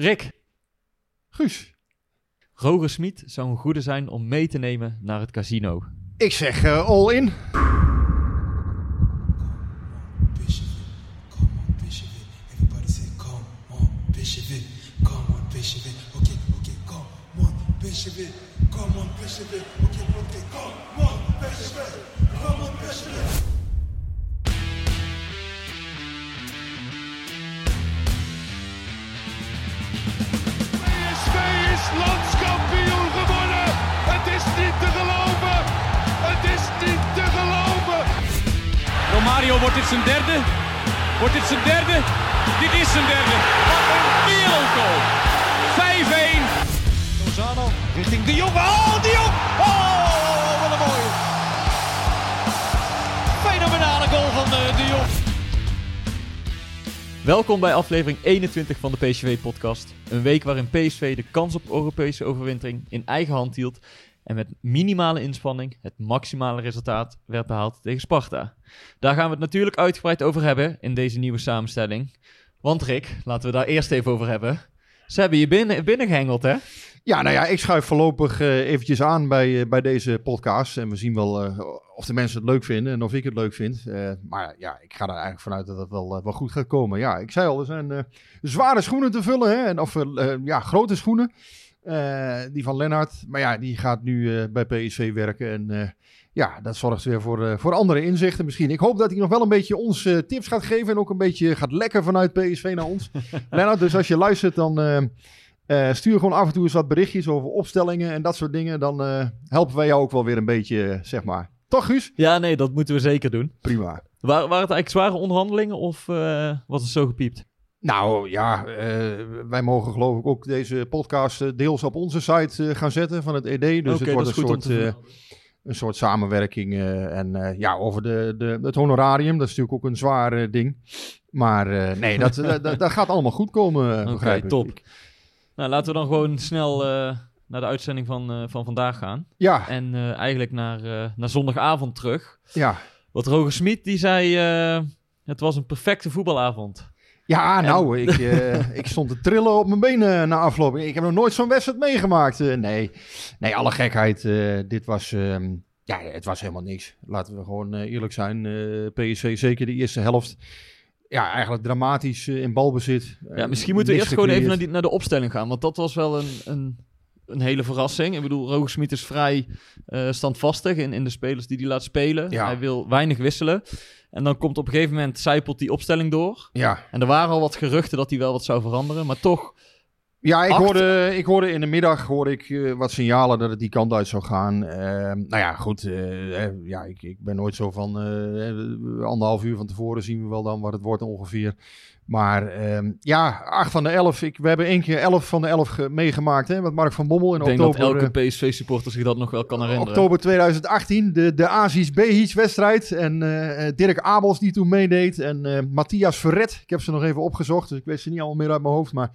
Rick, Guus, Roger Smit zou een goede zijn om mee te nemen naar het casino. ik zeg eh, all in. Come on, Bishop it. Wordt dit zijn derde? Wordt dit zijn derde? Dit is zijn derde. Wat een wereldgoal. 5-1. Lozano richting Jong. Oh, De! Oh, wat een mooie. Fenomenale goal van eh, De. Welkom bij aflevering 21 van de PSV-podcast. Een week waarin PSV de kans op Europese overwintering in eigen hand hield en met minimale inspanning het maximale resultaat werd behaald tegen Sparta. Daar gaan we het natuurlijk uitgebreid over hebben in deze nieuwe samenstelling. Want Rick, laten we daar eerst even over hebben. Ze hebben je binnen, binnengehengeld, hè? Ja, nou ja, ik schuif voorlopig eh, eventjes aan bij, eh, bij deze podcast. En we zien wel eh, of de mensen het leuk vinden en of ik het leuk vind. Maar ja, ik ga er eigenlijk vanuit dat het wel, wel goed gaat komen. Ja, ik zei al, er zijn zware schoenen te vullen. Hè? En, of ja, grote schoenen. Eh, die van Lennart. Maar ja, die gaat nu eh, bij PSV werken. En eh, ja, dat zorgt weer voor, voor andere inzichten misschien. Ik hoop dat hij nog wel een beetje ons tips gaat geven. En ook een beetje gaat lekken vanuit PSV naar ons. Lennart, dus als je luistert, dan... stuur gewoon af en toe eens wat berichtjes over opstellingen en dat soort dingen. Dan helpen wij jou ook wel weer een beetje, zeg maar. Toch, Guus? Ja, nee, dat moeten we zeker doen. Prima. Waren, waren het eigenlijk zware onderhandelingen of was het zo gepiept? Nou ja, eh, wij mogen geloof ik ook deze podcast eh, deels op onze site eh, gaan zetten van het ED. Dus het wordt een soort, een soort samenwerking. en ja, over de, de, het honorarium, dat is natuurlijk ook een zwaar ding. Maar nee, dat, dat, dat, gaat allemaal goed komen, begrijp ik. top. Nou, laten we dan gewoon snel naar de uitzending van, van vandaag gaan. Ja, En eigenlijk naar, naar zondagavond terug. ja. Want Roger Smit die zei, het was een perfecte voetbalavond. Ja, nou, ik, eh, ik stond te trillen op mijn benen na afloop. Ik heb nog nooit zo'n wedstrijd meegemaakt. Eh, nee. nee, alle gekheid. eh, dit was, ehm, ja, het was helemaal niks. Laten we gewoon eerlijk zijn. PSV, zeker de eerste helft. Ja, eigenlijk dramatisch in balbezit. Ja, misschien moeten we eerst gewoon even naar, die, naar de opstelling gaan. Want dat was wel een, een, een hele verrassing. Ik bedoel, Roger Smit is vrij standvastig in, in de spelers die hij laat spelen. Ja. Hij wil weinig wisselen. En dan komt op een gegeven moment, zijpelt die opstelling door. Ja, En er waren al wat geruchten dat hij wel wat zou veranderen. Maar toch, Ja, ik Acht. hoorde, ik hoorde in de middag hoorde ik, eh, wat signalen dat het die kant uit zou gaan. Ehm, nou ja, goed. eh, eh, ja, ik, ik ben nooit zo van anderhalf uur van tevoren zien we wel dan wat het wordt ongeveer. Maar ehm, ja, acht van de elf. Ik, we hebben één keer elf van de elf ge- meegemaakt. Hè, met Mark van Bommel in ik denk oktober. dat elke eh, PSV-supporter zich dat nog wel kan herinneren. Oktober 2018, de, de Behic wedstrijd. En eh, eh, Dirk Abels die toen meedeed. En eh, Matthias Verret. Ik heb ze nog even opgezocht, dus ik weet ze niet allemaal meer uit mijn hoofd. Maar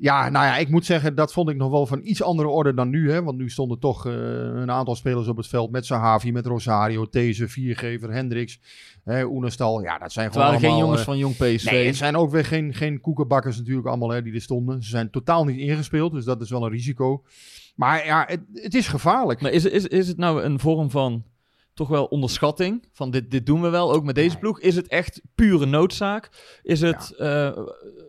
ja, nou ja, ik moet zeggen, dat vond ik nog wel van iets andere orde dan nu. Hè? Want nu stonden toch eh, een aantal spelers op het veld. Met Sahavi, met Rosario, These, Viergever, Hendricks, hè, Oenestal. Ja, dat zijn Het gewoon waren geen allemaal, jongens eh, van jong PSV. Nee, het zijn ook weer geen, geen koekenbakkers natuurlijk allemaal hè, die er stonden. Ze zijn totaal niet ingespeeld, dus dat is wel een risico. Maar ja, het, het is gevaarlijk. Maar is, is, is het nou een vorm van toch wel onderschatting? Van dit, dit doen we wel, ook met deze ploeg. Is het echt pure noodzaak? Is het... eh,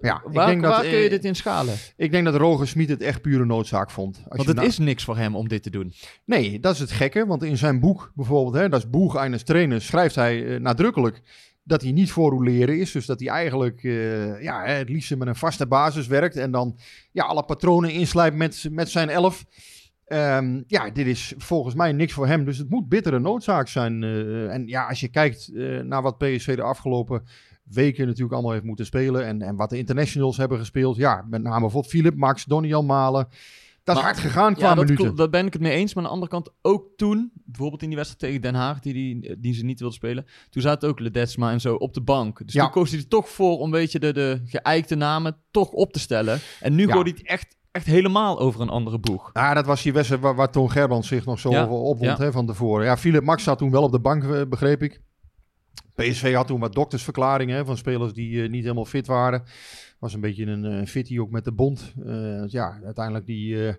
Ja, ik waar denk dat, waar kun je dit in schalen? Ik denk dat Roger Smit het echt pure noodzaak vond. Als Want het nou- is niks voor hem om dit te doen. Nee, dat is het gekke. Want in zijn boek bijvoorbeeld, hè, dat is Boeg eines trainer, schrijft hij eh, nadrukkelijk dat hij niet voor roleren is. Dus dat hij eigenlijk eh, ja, het liefst met een vaste basis werkt. En dan ja, alle patronen inslijpt met, met zijn elf. Ehm, ja, dit is volgens mij niks voor hem. Dus het moet bittere noodzaak zijn. eh, en ja, als je kijkt eh, naar wat PSV de afgelopen weken natuurlijk allemaal heeft moeten spelen. En, en wat de internationals hebben gespeeld. Ja, met name bijvoorbeeld Philip, Max, Donian Malen. Dat is hard gegaan qua Ja, dat, minuten. klopt, daar ben ik het mee eens. Maar aan de andere kant ook toen, bijvoorbeeld in die wedstrijd tegen Den Haag, die, die, die ze niet wilden spelen. Toen zaten ook Ledesma en zo op de bank. Dus Ja. toen koos hij er toch voor om een beetje de, de geëikte namen toch op te stellen. En nu Ja. gooit hij het echt, echt helemaal over een andere boeg. Ja, dat was die wedstrijd waar, waar Toon Gerbrands zich nog zo Ja, opwond ja. hè, van tevoren. Ja, Philip Max zat toen wel op de bank, eh, begreep ik. PSV had toen wat doktersverklaringen hè, van spelers die eh, niet helemaal fit waren. Was een beetje een uh, fitty ook met de bond. Uh, ja, uiteindelijk die... Uh,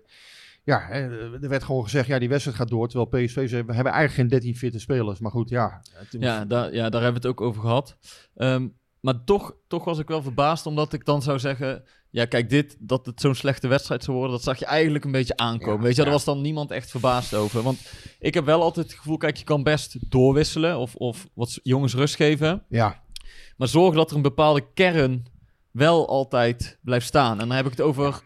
ja, hè, er werd gewoon gezegd, ja, die wedstrijd gaat door. Terwijl PSV, ze hebben, hebben eigenlijk geen 13 fitte spelers. Maar goed, ja. Ja, daar, ja, daar hebben we het ook over gehad. Um, maar toch, toch was ik wel verbaasd, omdat ik dan zou zeggen... Ja, kijk, dit, dat het zo'n slechte wedstrijd zou worden, dat zag je eigenlijk een beetje aankomen. Weet je, ja. daar was dan niemand echt verbaasd over. Want ik heb wel altijd het gevoel, kijk, je kan best doorwisselen of, of wat jongens rust geven. Ja. Maar zorg dat er een bepaalde kern wel altijd blijft staan. En dan heb ik het over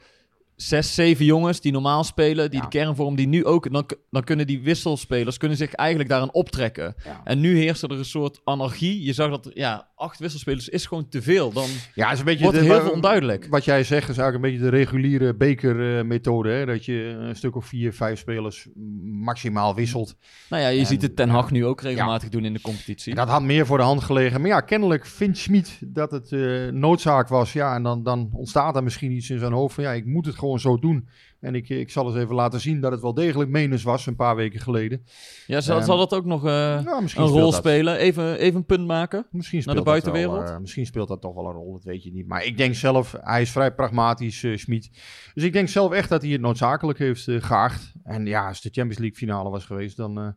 zes, zeven jongens die normaal spelen, die ja. de kernvorm die nu ook, dan, dan kunnen die wisselspelers kunnen zich eigenlijk daaraan optrekken. En nu heerst er een soort anarchie. Je zag dat, ja, acht wisselspelers is gewoon te veel. Dan ja, is een beetje wordt de, heel veel onduidelijk. Wat jij zegt is eigenlijk een beetje de reguliere bekermethode, hè? dat je een stuk of vier, vijf spelers maximaal wisselt. Nou ja, je En, ziet het Ten. Hag nu ook regelmatig doen in de competitie. Dat had meer voor de hand gelegen. Maar ja, kennelijk vindt Schmid dat het eh, noodzaak was. Ja, en dan, dan ontstaat er misschien iets in zijn hoofd van ja, ik moet het gewoon zo doen. En ik, ik zal eens even laten zien dat het wel degelijk menens was een paar weken geleden. Ja, zal, Ehm, zal dat ook nog eh, Ja, misschien een rol dat. spelen? Even, even een punt maken? Misschien Naar de dat wel, buitenwereld? eh, misschien speelt dat toch wel een rol, dat weet je niet. Maar ik denk zelf, hij is vrij pragmatisch, eh Schmid. Dus ik denk zelf echt dat hij het noodzakelijk heeft geacht. En ja, als de Champions League finale was geweest, dan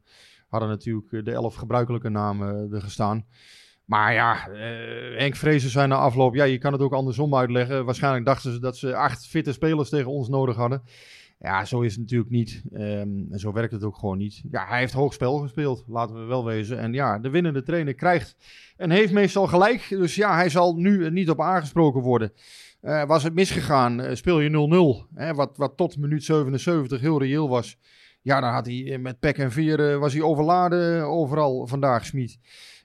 hadden natuurlijk de elf gebruikelijke namen er gestaan. Maar ja, eh Henk Vrezen zei na afloop, ja, je kan het ook andersom uitleggen. Waarschijnlijk dachten ze dat ze acht fitte spelers tegen ons nodig hadden. Ja, zo is het natuurlijk niet. Ehm, en zo werkt het ook gewoon niet. Ja, hij heeft hoog spel gespeeld, laten we wel wezen. En ja, de winnende trainer krijgt en heeft meestal gelijk. Dus ja, hij zal nu er niet op aangesproken worden. Eh, was het misgegaan, eh, speel je 0-0. Hè, wat, wat tot minuut 77 heel reëel was. Ja, dan had hij eh, met pek en veer eh, was hij overladen overal vandaag, Smit.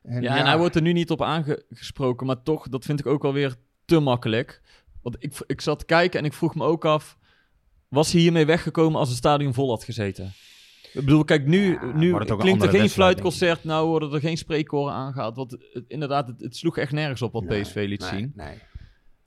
En ja, en hij wordt er nu niet op aangesproken, maar toch, dat vind ik ook alweer te makkelijk. Want ik, ik zat te kijken en ik vroeg me ook af, was hij hiermee weggekomen als het stadion vol had gezeten? Ik bedoel, kijk, nu, Ja, nu klinkt er geen fluitconcert, nou worden er geen spreekkoren aangehaald. Want het, inderdaad, het, het sloeg echt nergens op wat Nee, PSV liet nee, zien. Nee.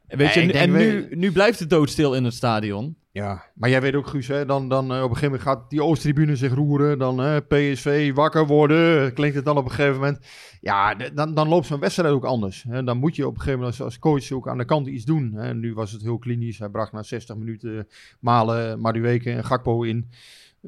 Weet je, en nu, nu blijft het doodstil in het stadion. Ja, maar jij weet ook, Guus, hè, dan, dan eh, op een gegeven moment gaat die Oosttribune zich roeren. Dan eh, PSV wakker worden, klinkt het dan op een gegeven moment. Ja, dan, dan loopt zo'n wedstrijd ook anders. Hè. Dan moet je op een gegeven moment als, als coach ook aan de kant iets doen. Hè. Nu was het heel klinisch. Hij bracht na 60 minuten Malen, Madueke en Gakpo in.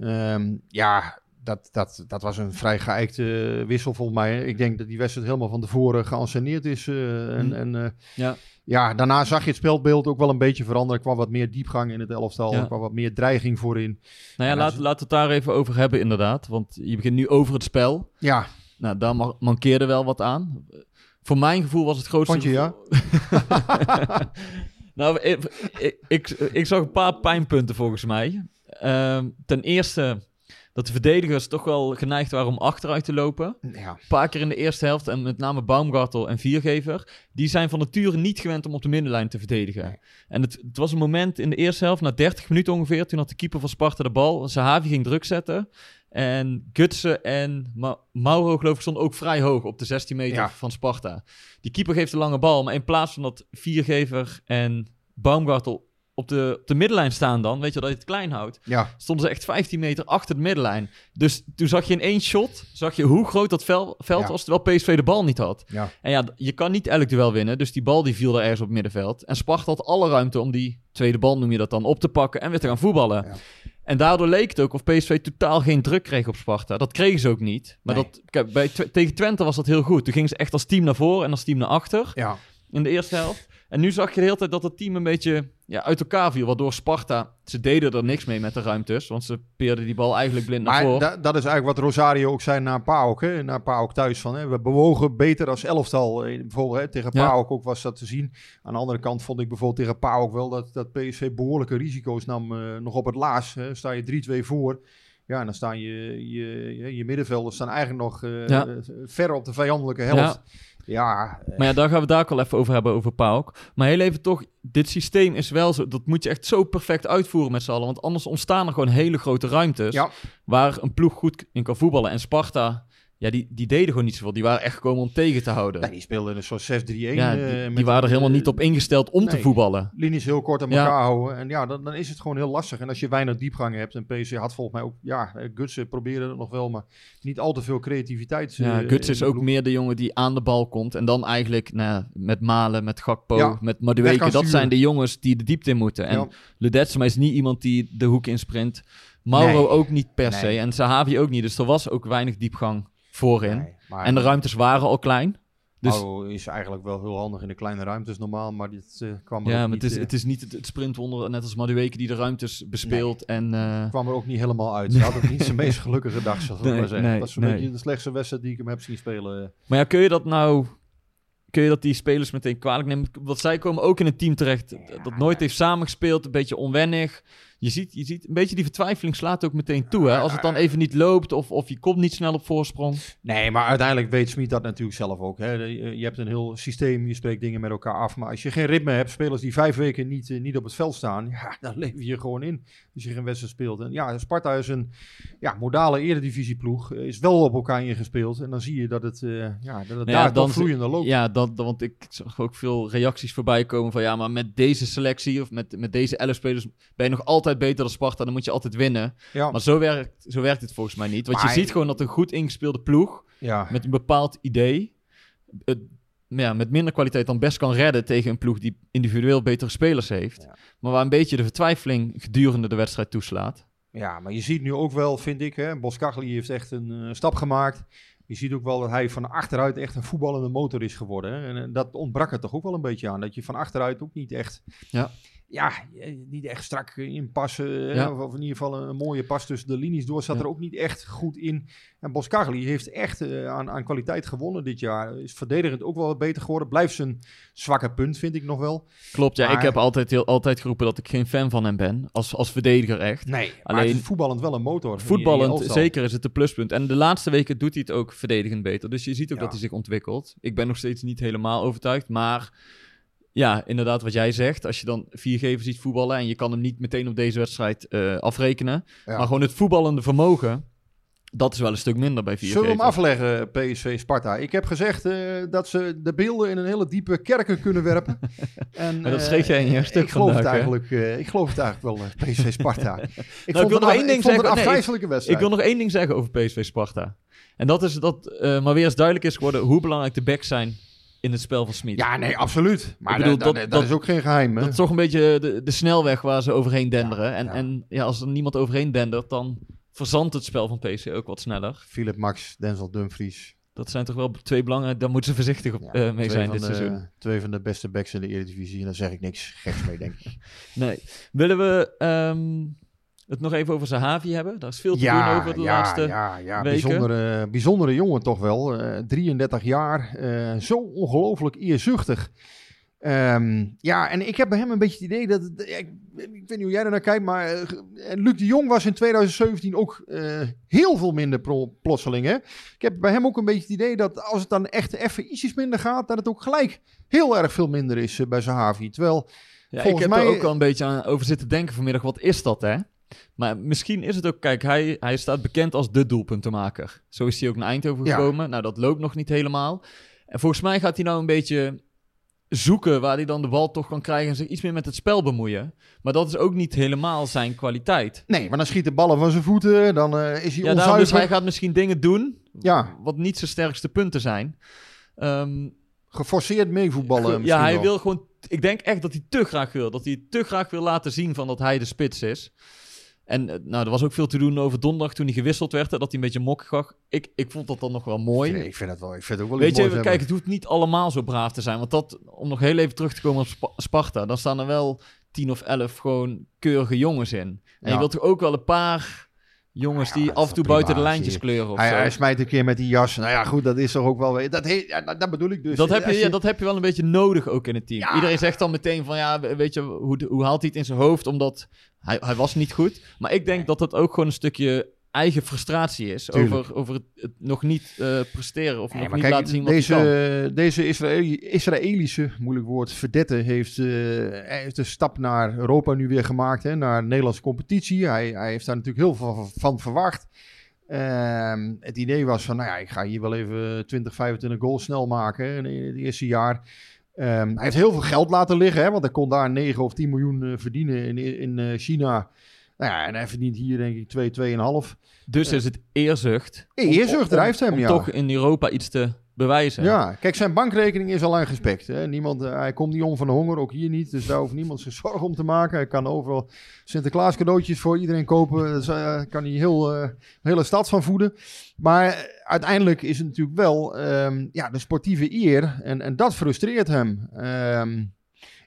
Ehm, ja, dat, dat, dat was een vrij geëikte wissel volgens mij. Ik denk dat die wedstrijd helemaal van tevoren geanceneerd is. eh, en, Hm. en eh, Ja. ja, daarna zag je het spelbeeld ook wel een beetje veranderen. Er kwam wat meer diepgang in het elftal. Ja. Er kwam wat meer dreiging voorin. Nou ja, laat, laten we het daar even over hebben inderdaad. Want je begint nu over het spel. Ja, Nou, daar ma- mankeerde wel wat aan. Voor mijn gevoel was het grootste... Vond je, ja? nou, ik, ik, ik, ik zag een paar pijnpunten volgens mij. Ehm, ten eerste dat de verdedigers toch wel geneigd waren om achteruit te lopen. ja. Een paar keer in de eerste helft, en met name Baumgartel en Viergever, die zijn van nature niet gewend om op de middenlijn te verdedigen. Nee. En het, het was een moment in de eerste helft, na 30 minuten ongeveer, toen had de keeper van Sparta de bal. Sahavi ging druk zetten. En Gutsen en Ma- Mauro, geloof ik, stonden ook vrij hoog op de 16 meter Ja. van Sparta. Die keeper geeft een lange bal, maar in plaats van dat Viergever en Baumgartel op de, op de middenlijn staan dan, weet je, dat je het klein houdt, ja. stonden ze echt 15 meter achter de middenlijn. Dus toen zag je in één shot, zag je hoe groot dat vel, veld Ja. was, terwijl PSV de bal niet had. ja. En ja, je kan niet elk duel winnen, dus die bal die viel er ergens op het middenveld. En Sparta had alle ruimte om die tweede bal, noem je dat dan, op te pakken en weer te gaan voetballen. Ja. En daardoor leek het ook of PSV totaal geen druk kreeg op Sparta. Dat kregen ze ook niet. Maar Nee. dat, kijk, bij, Tw- tegen Twente was dat heel goed. Toen gingen ze echt als team naar voren en als team naar achter ja. in de eerste helft. En nu zag je de hele tijd dat het team een beetje ja, uit elkaar viel. Waardoor Sparta, ze deden er niks mee met de ruimtes. Want ze peerden die bal eigenlijk blind naar voren. da- dat is eigenlijk wat Rosario ook zei naar PAOK. Hè? Naar PAOK thuis. Van, hè? We bewogen beter als elftal. Eh, Bijvoorbeeld hè? tegen Ja. PAOK ook was dat te zien. Aan de andere kant vond ik bijvoorbeeld tegen PAOK wel dat, dat PSV behoorlijke risico's nam. eh, nog op het laatst. Hè? Sta je 3-2 voor. Ja, en dan staan je, je, je, je middenvelders staan eigenlijk nog Ja. eh, ver op de vijandelijke helft. Ja, eh, Maar ja, daar gaan we daar ook al even over hebben, over PAOK. Maar heel even toch, dit systeem is wel zo... Dat moet je echt zo perfect uitvoeren met z'n allen. Want anders ontstaan er gewoon hele grote ruimtes... ja. waar een ploeg goed in kan voetballen. En Sparta, ja, die, die deden gewoon niet zoveel. Die waren echt gekomen om tegen te houden. Nee, die speelden een soort 6-3-1. ja, eh, die, waren er helemaal eh, niet op ingesteld om te voetballen. Linies heel kort aan Ja. elkaar houden. En ja, dan, dan is het gewoon heel lastig. En als je weinig diepgang hebt. En PC had volgens mij ook... Ja, eh, Gutsen probeerde het nog wel. Maar niet al te veel creativiteit. Ja, eh, is ook meer de jongen die aan de bal komt. En dan eigenlijk nou, ja, met Malen, met Gakpo, Ja, met Madueke. Dat zijn de jongens die de diepte in moeten. En Ja. Ledetsma is niet iemand die de hoek insprint. Mauro Nee. ook niet per Nee. se. En Sahavi ook niet. Dus er was ook weinig diepgang voorin. Nee, maar En de ruimtes waren al klein. Dus Mauro is eigenlijk wel heel handig in de kleine ruimtes normaal. Maar dit eh, kwam er ja, maar het niet, is, eh, het is niet het, het sprintwonder, net als Madueke, die de ruimtes bespeelt. En, eh, kwam er ook niet helemaal uit. Hij had ook niet zijn meest gelukkige dag, zal ik Nee, maar zeggen. nee, dat is een beetje de slechtste wedstrijd die ik hem heb zien spelen. Maar ja, kun je dat nou... Kun je dat die spelers meteen kwalijk nemen? Want zij komen ook in een team terecht dat nooit heeft samengespeeld. Een beetje onwennig. Je ziet, je ziet een beetje die vertwijfeling slaat ook meteen toe. Hè? Als het dan even niet loopt of, of je komt niet snel op voorsprong. Nee, maar uiteindelijk weet Smit dat natuurlijk zelf ook. Hè. Je hebt een heel systeem, je spreekt dingen met elkaar af. Maar als je geen ritme hebt, spelers die vijf weken niet, eh, niet op het veld staan, ja, dan lever je gewoon in als je geen wedstrijd speelt. En ja, Sparta is een ja, modale eredivisieploeg, eh, is wel op elkaar ingespeeld. En dan zie je dat het, eh, ja, dat het Nou daar ja, dan vloeiender loopt. Ja, dat- want ik zag ook veel reacties voorbij komen van... Ja, maar met deze selectie of met, met deze 11 spelers ben je nog altijd beter dan Sparta. Dan moet je altijd winnen. Ja, Maar zo werkt, zo werkt het volgens mij niet. Want je ziet gewoon dat een goed ingespeelde ploeg... ja. met een bepaald idee... Het, ja, met minder kwaliteit dan best kan redden tegen een ploeg die individueel betere spelers heeft. Ja. Maar waar een beetje de vertwijfeling gedurende de wedstrijd toeslaat. Ja, maar je ziet nu ook wel, vind ik, hè, Boskagli heeft echt een eh, stap gemaakt. Je ziet ook wel dat hij van achteruit echt een voetballende motor is geworden. Hè. En eh, dat ontbrak er toch ook wel een beetje aan. Dat je van achteruit ook niet echt, Ja. Ja, eh, niet echt strak inpassen. Ja. Of, in ieder geval een, mooie pas tussen de linies door. Zat Ja. er ook niet echt goed in. En Boskagli heeft echt eh, aan, aan kwaliteit gewonnen dit jaar. Is verdedigend ook wel beter geworden. Blijft zijn zwakke punt, vind ik nog wel. Klopt, ja. Maar- Ik heb altijd, heel, altijd geroepen dat ik geen fan van hem ben. Als, als verdediger echt. Nee, maar Alleen- het is voetballend wel een motor. Voetballend, zeker is het een pluspunt. En de laatste weken doet hij het ook verdedigend beter. Dus je ziet ook Ja. dat hij zich ontwikkelt. Ik ben nog steeds niet helemaal overtuigd. Maar ja, inderdaad wat jij zegt. Als je dan viergever ziet voetballen... en je kan hem niet meteen op deze wedstrijd eh, afrekenen... Ja. maar gewoon het voetballende vermogen... dat is wel een stuk minder bij viergever. Zullen we hem afleggen, PSV Sparta? Ik heb gezegd eh, dat ze de beelden in een hele diepe kerken kunnen werpen. En, Maar dat eh, schreef jij in je stuk ik geloof het vandaag, eigenlijk, eh, Ik geloof het eigenlijk wel, PSV Sparta. ik wil vond nog het, één ding zeggen. Nee, afgrijzelijke Ik wedstrijd. wil nog één ding zeggen over PSV Sparta. En dat is dat maar weer eens duidelijk is geworden... hoe belangrijk de backs zijn in het spel van Smit. Ja, nee, absoluut. Maar bedoel, dat, dat, is ook geen geheim. Hè? Dat is toch een beetje de, de snelweg waar ze overheen denderen. en ja. en ja, als er niemand overheen dendert, dan verzandt het spel van PC ook wat sneller. Philip Max, Denzel Dumfries. Dat zijn toch wel twee belangrijke... Daar moeten ze voorzichtig op, Ja, eh, mee zijn dit de- seizoen. Twee van de beste backs in de Eredivisie. En daar zeg ik niks geks mee, denk ik. Nee. Willen we ehm, het nog even over Zahavi hebben? Daar is veel te doen over de ja, laatste... ja, ja. weken. Bijzondere, bijzondere jongen toch wel. Eh, 33 jaar. eh, zo ongelooflijk eerzuchtig. Ehm, ja, en ik heb bij hem een beetje het idee dat... ik, ik weet niet hoe jij er naar kijkt, maar... eh, Luc de Jong was in 2017 ook eh, heel veel minder pro- plotseling. Hè? Ik heb bij hem ook een beetje het idee dat als het dan echt even ietsjes minder gaat... dat het ook gelijk heel erg veel minder is bij Zahavi. Terwijl... Ja, ik heb mij- er ook al een beetje aan over zitten denken vanmiddag. Wat is dat, hè? Maar misschien is het ook... Kijk, hij, hij staat bekend als de doelpuntenmaker. Zo is hij ook naar Eindhoven Ja. gekomen. Nou, dat loopt nog niet helemaal. En volgens mij gaat hij nou een beetje zoeken waar hij dan de bal toch kan krijgen... en zich iets meer met het spel bemoeien. Maar dat is ook niet helemaal zijn kwaliteit. Nee, maar dan schiet de ballen van zijn voeten. Dan eh, is hij Ja, onzuiver. dus hij gaat misschien dingen doen... Ja. wat niet zijn sterkste punten zijn. Ehm, Geforceerd meevoetballen ja, hij wel. wil gewoon. Ik denk echt dat hij te graag wil. Dat hij te graag wil laten zien van dat hij de spits is. En eh, nou, er was ook veel te doen over donderdag toen hij gewisseld werd. Dat hij een beetje mokkig was. Ik, ik vond dat dan nog wel mooi. Nee, ik vind het wel. Ik vind het ook wel Weet je, kijk, hebben. het hoeft niet allemaal zo braaf te zijn. Want dat, om nog heel even terug te komen op Spa- Sparta, dan staan er wel tien of elf gewoon keurige jongens in. En Ja. je wilt toch ook wel een paar jongens Ja, die dat af en toe buiten de lijntjes kleuren of Hij, zo. hij smijt een keer met die jas. Nou ja, goed, dat is toch ook wel... weer- Dat, he, dat, dat bedoel ik dus. Dat heb, je, dat heb je wel een beetje nodig ook in het team. Iedereen zegt dan meteen van ja, weet je, hoe, hoe haalt hij het in zijn hoofd? Omdat hij, hij was niet goed. Maar ik denk dat dat ook gewoon een stukje eigen frustratie is Tuurlijk. over, over het, het nog niet eh, presteren of Nee, nog niet kijk, laten zien wat hij kan. deze, deze Israëli- Israëlische, moeilijk woord, verdette heeft, eh, hij heeft een stap naar Europa nu weer gemaakt. Hè, naar de Nederlandse competitie. Hij, hij heeft daar natuurlijk heel veel van, van verwacht. Ehm, het idee was van, nou ja, ik ga hier wel even 20, 25 goals snel maken hè, in het eerste jaar. Ehm, hij heeft heel veel geld laten liggen, hè, want hij kon daar 9 of 10 miljoen eh, verdienen in, in eh, China. Nou ja, en hij verdient hier denk ik 2, 2,5. Dus is het eerzucht. om- Eerzucht om- drijft hem, om ja. toch in Europa iets te bewijzen. Ja, kijk, zijn bankrekening is al lang gespekt. Hè. Niemand, eh, hij komt niet om van de honger, ook hier niet. Dus daar hoeft niemand zich zorgen om te maken. Hij kan overal Sinterklaas cadeautjes voor iedereen kopen. Daar uh, kan hij heel, eh, de hele stad van voeden. Maar eh, uiteindelijk is het natuurlijk wel ehm, ja, de sportieve eer. En, en dat frustreert hem. Ehm,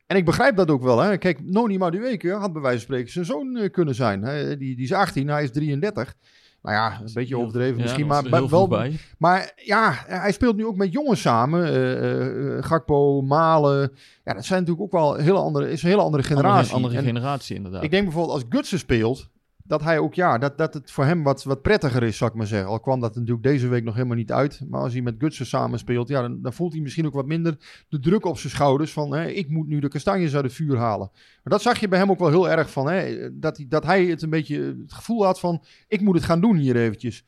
en ik begrijp dat ook wel. Hè. Kijk, Noni Madueke had bij wijze van spreken zijn zoon eh, kunnen zijn. Die, die is 18, hij is 33. Nou ja, een beetje overdreven Ja, misschien, maar wel, bij. maar ja, hij speelt nu ook met jongens samen. eh, eh, Gakpo, Malen. Ja, dat zijn natuurlijk ook wel hele andere, is een hele andere generatie. Andere, andere En generatie inderdaad. ik denk bijvoorbeeld als Gutsen speelt, dat hij ook, ja, dat, dat het voor hem wat, wat prettiger is, zou ik maar zeggen. Al kwam dat natuurlijk deze week nog helemaal niet uit. Maar als hij met Gutsen samen speelt, ja, dan, dan voelt hij misschien ook wat minder de druk op zijn schouders. Van, hè, ik moet nu de kastanjes uit het vuur halen. Maar dat zag je bij hem ook wel heel erg van, hè, dat, hij, dat hij het een beetje het gevoel had van, ik moet het gaan doen hier eventjes.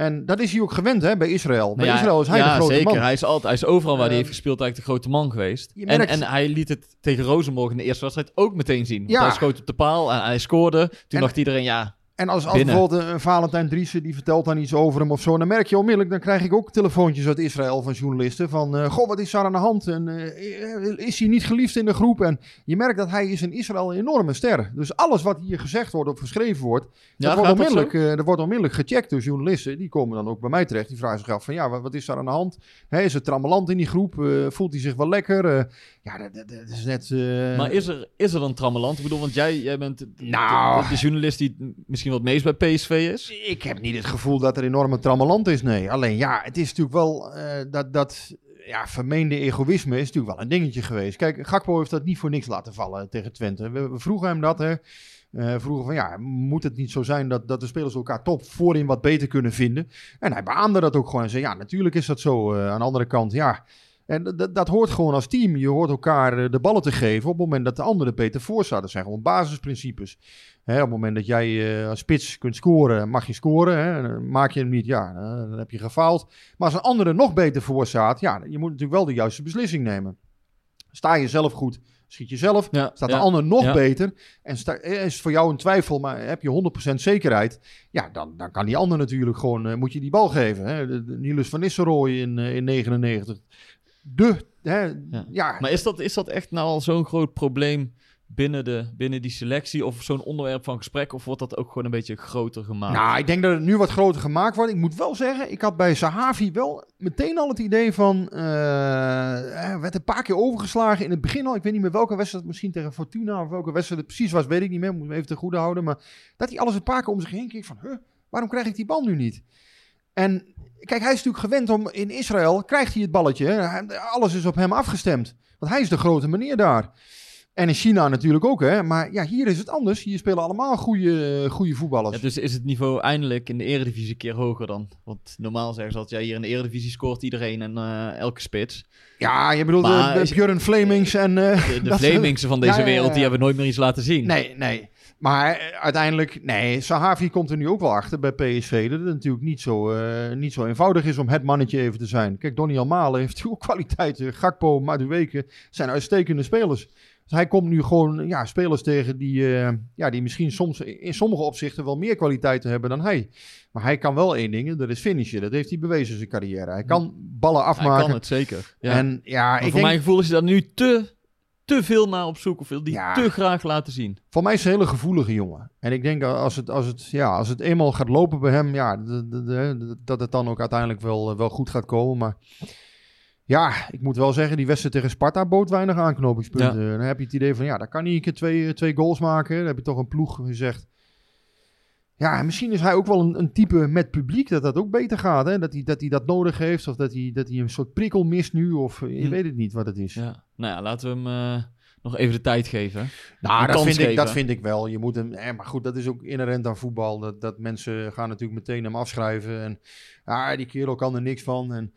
En dat is hij ook gewend hè, bij Israël. Bij ja, Israël is hij ja, de grote zeker. man. Hij is, altijd, hij is overal waar hij Ehm, heeft gespeeld eigenlijk de grote man geweest. En, en hij liet het tegen Rozenborg in de eerste wedstrijd ook meteen zien. Want Ja. hij schoot op de paal en hij scoorde. Toen En- dacht iedereen, ja, En als, bijvoorbeeld een, een Valentijn Driessen die vertelt dan iets over hem of zo, dan merk je onmiddellijk, dan krijg ik ook telefoontjes uit Israël van journalisten van, eh, goh, wat is daar aan de hand? En eh, is hij niet geliefd in de groep? En je merkt dat hij is in Israël een enorme ster. Dus alles wat hier gezegd wordt of geschreven wordt, ja dat, wordt onmiddellijk, eh, dat wordt onmiddellijk gecheckt door journalisten. Die komen dan ook bij mij terecht. Die vragen zich af van, ja, wat, wat is daar aan de hand? Hè, is het trammeland in die groep? Voelt hij zich wel lekker? Ja, dat, dat, dat is net... Maar is er, is er dan trammeland? Ik bedoel, want jij, jij bent de- Nou. de, de journalist die misschien wat meest bij PSV is. Ik heb niet het gevoel dat er enorme trammeland is, nee. Alleen ja, het is natuurlijk wel eh, dat, dat ja, vermeende egoïsme is natuurlijk wel een dingetje geweest. Kijk, Gakpo heeft dat niet voor niks laten vallen tegen Twente. We, vroegen hem dat, hè. Eh, vroegen van ja, moet het niet zo zijn dat, dat de spelers elkaar top voorin wat beter kunnen vinden? En hij beaamde dat ook gewoon en zei ja, natuurlijk is dat zo. Eh, aan de andere kant, ja, en dat- hoort gewoon als team. Je hoort elkaar eh, de ballen te geven op het moment dat de andere beter voor staat. Dat zijn gewoon basisprincipes. Hè, op het moment dat jij eh, als spits kunt scoren, mag je scoren. Hè. Eh, Maak je hem niet, ja, dan heb je gefaald. Maar als een andere nog beter voor staat, ja, je moet natuurlijk wel de juiste beslissing nemen. Sta je zelf goed, schiet je zelf. Ja, Staat ja. de ander nog ja. beter en sta, is voor jou een twijfel, maar heb je 100% zekerheid, ja, dan, dan kan die ander natuurlijk gewoon, moet je die bal geven. Hè? De, de Niels van Nistelrooy in, eh, in 99. De, hè, ja. Ja. Maar is dat, is dat echt nou al zo'n groot probleem binnen, de, binnen die selectie? Of zo'n onderwerp van gesprek? Of wordt dat ook gewoon een beetje groter gemaakt? Nou, ik denk dat het nu wat groter gemaakt wordt. Ik moet wel zeggen, ik had bij Sahavi wel meteen al het idee van... eh, werd een paar keer overgeslagen in het begin al. Ik weet niet meer welke wedstrijd, misschien tegen Fortuna of welke wedstrijd het precies was, weet ik niet meer. Moet me even te goede houden. Maar dat hij alles een paar keer om zich heen keek van... Huh, waarom krijg ik die bal nu niet? En kijk, hij is natuurlijk gewend om in Israël, krijgt hij het balletje. Alles is op hem afgestemd. Want hij is de grote meneer daar. En in China natuurlijk ook, hè. Maar ja, hier is het anders. Hier spelen allemaal goede, goede voetballers. Ja, dus is het niveau eindelijk in de eredivisie een keer hoger dan? Want normaal zeggen ze dat ja, hier in de eredivisie scoort iedereen en eh, elke spits. Ja, je bedoelt Maar de, de Björn Flemings en... eh, De, de van deze Ja, wereld, die hebben nooit meer iets laten zien. Nee, nee. Maar eh, uiteindelijk, nee, Sahavi komt er nu ook wel achter bij PSV. Dat het natuurlijk niet zo, eh, niet zo eenvoudig is om het mannetje even te zijn. Kijk, Donny Almalen heeft ook kwaliteiten. Gakpo, Madueke zijn uitstekende spelers. Dus hij komt nu gewoon ja, spelers tegen die, eh, ja, die misschien soms in sommige opzichten wel meer kwaliteiten hebben dan hij. Maar hij kan wel één ding, dat is finishen. Dat heeft hij bewezen in zijn carrière. Hij kan ballen Hij afmaken. kan het zeker. Ja. En ja, maar ik voor denk, mijn gevoel is hij daar nu te, te veel naar op zoek. Of wil die Ja. te graag laten zien. Voor mij is een hele gevoelige jongen. En ik denk als het, als het, ja, als het eenmaal gaat lopen bij hem, ja, dat het dan ook uiteindelijk wel, wel goed gaat komen. Maar ja, ik moet wel zeggen, die wedstrijd tegen Sparta bood weinig aanknopingspunten. Dan heb je het idee van, ja, daar kan hij een keer twee, twee goals maken. Dan heb je toch een ploeg gezegd. Ja, en misschien is hij ook wel een, een type met publiek dat dat ook beter gaat. Hè? Dat, hij, dat hij dat nodig heeft of dat hij, dat hij een soort prikkel mist nu. Of eh, je Hm. weet het niet wat het is. Ja. Nou ja, laten we hem eh, nog even de tijd geven. Nou, dat vind, ik, dat vind ik wel. Je moet hem, eh, maar goed, dat is ook inherent aan voetbal. Dat, dat mensen gaan natuurlijk meteen hem afschrijven. En ah, die kerel kan er niks van. En